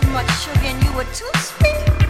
Too much sugar and you were too sweet.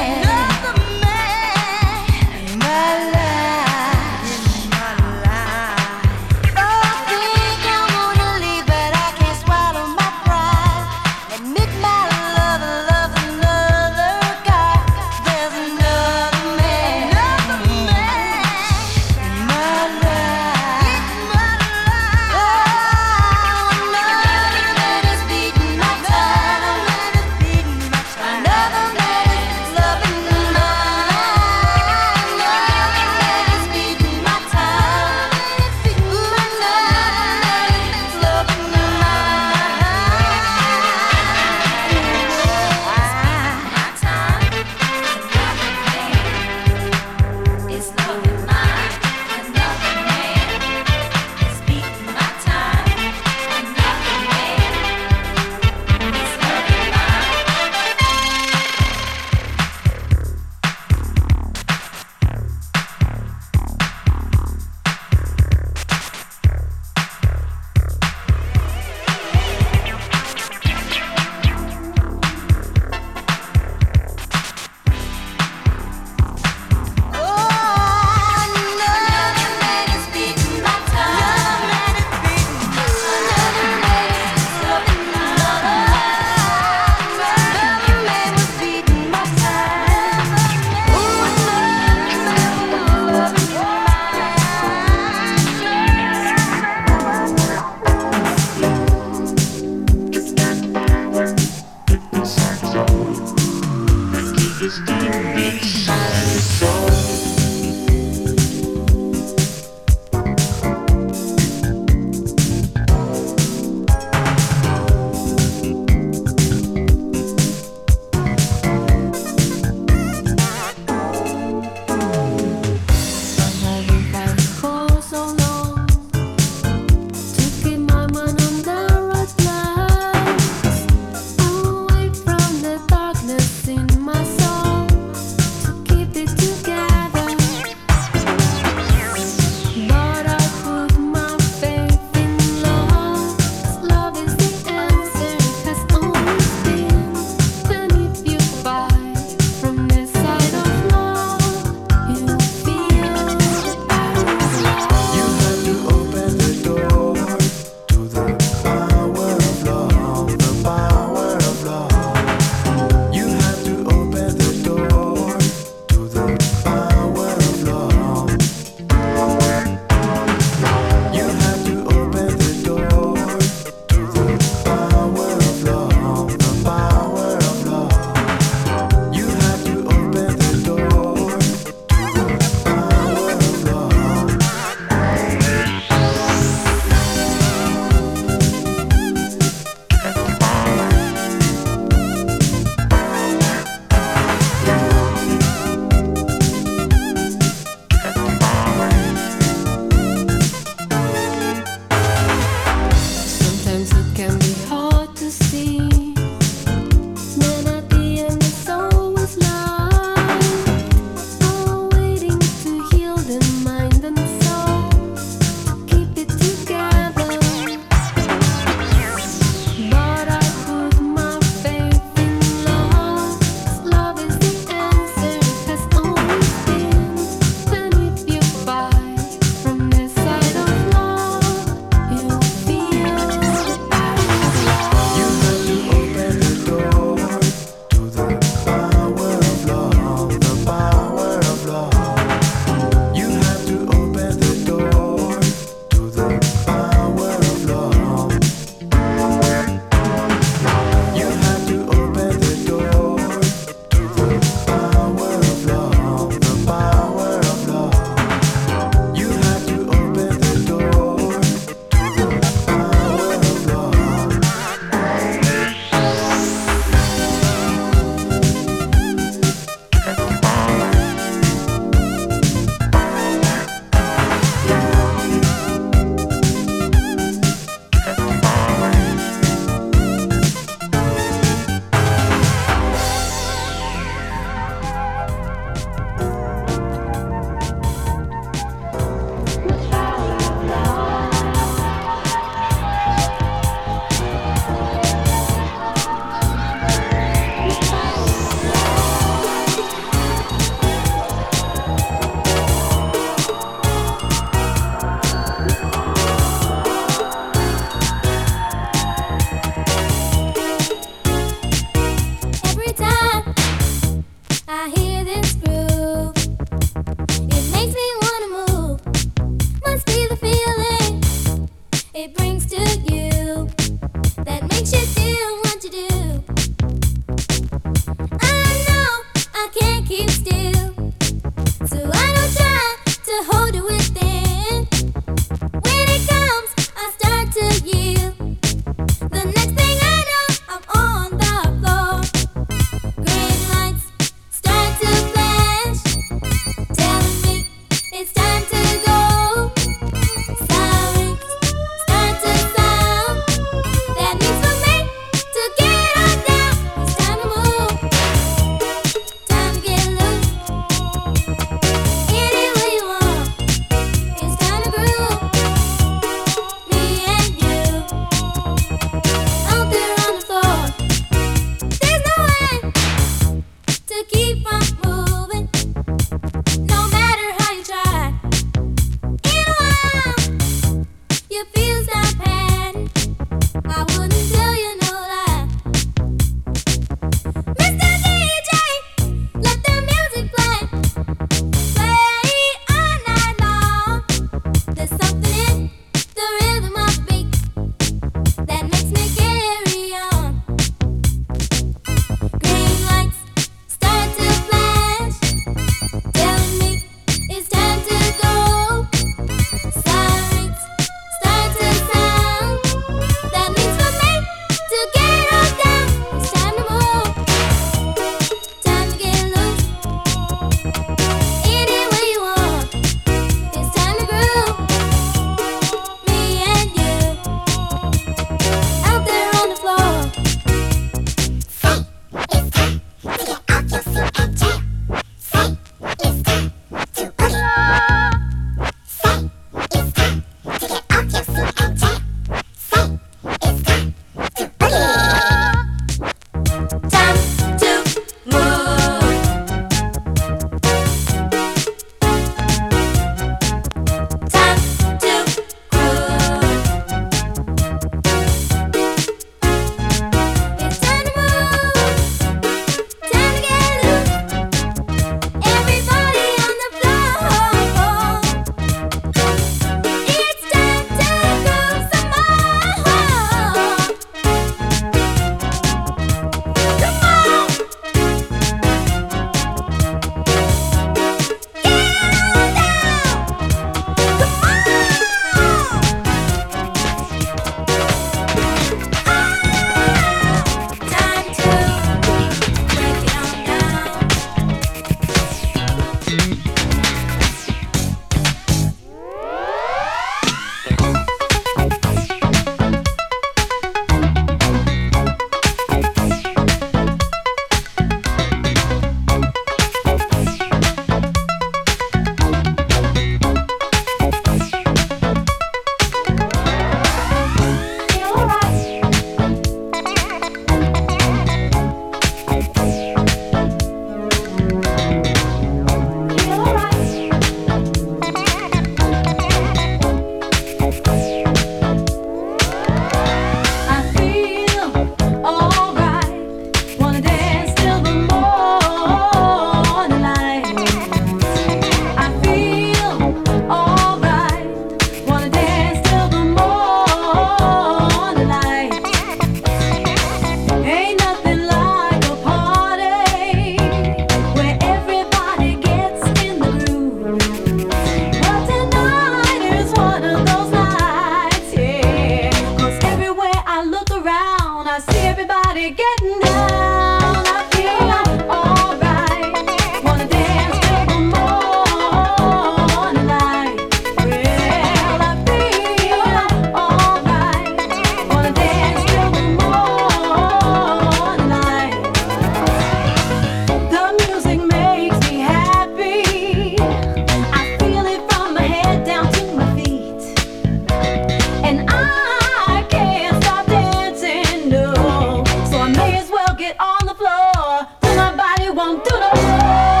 get on the floor, but my body won't do no more.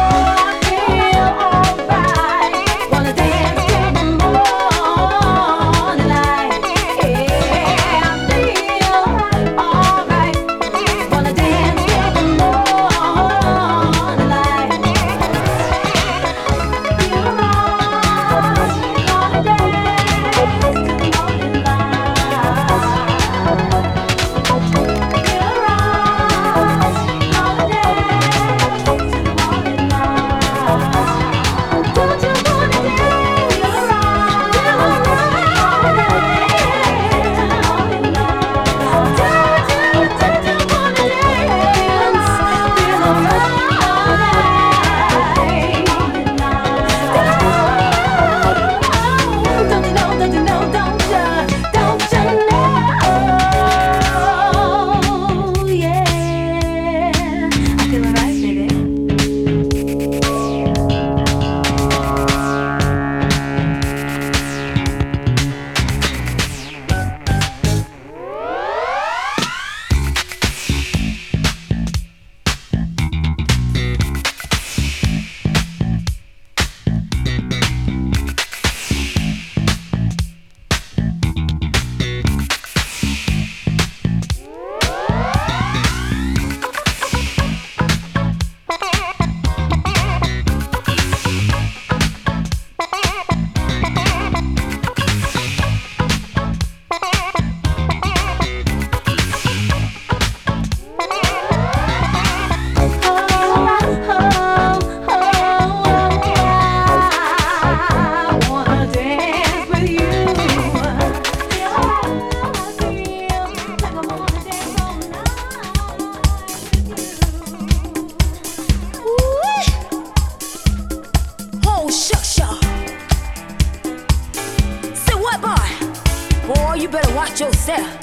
Yourself.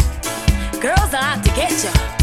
Girls are out to get you.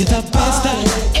you the best.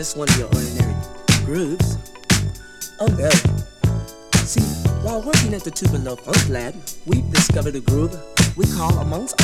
just one of your ordinary grooves. Oh no. See, while working at the Tupelo Funk Lab, we've discovered a groove we call, amongst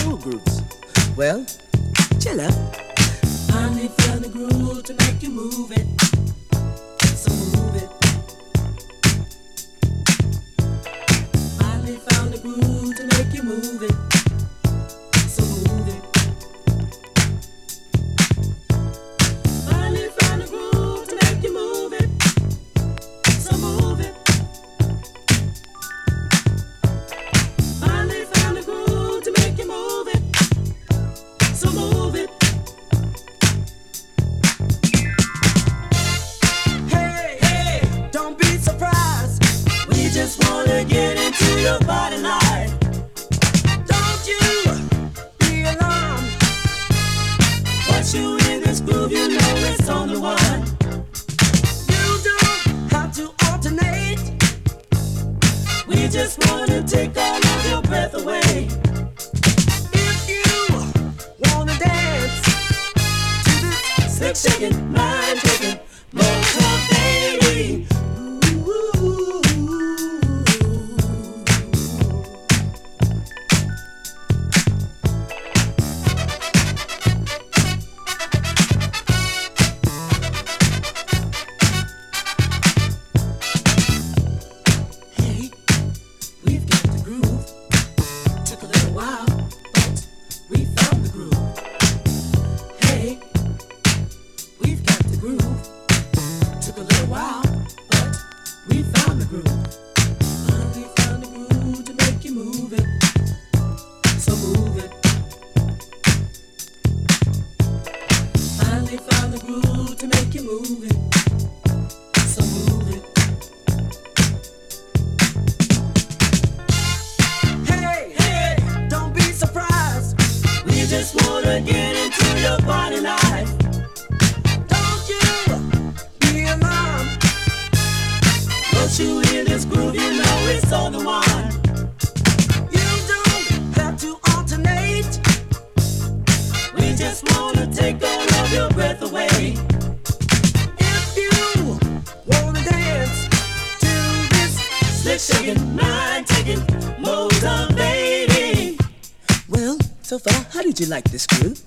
you like this groove?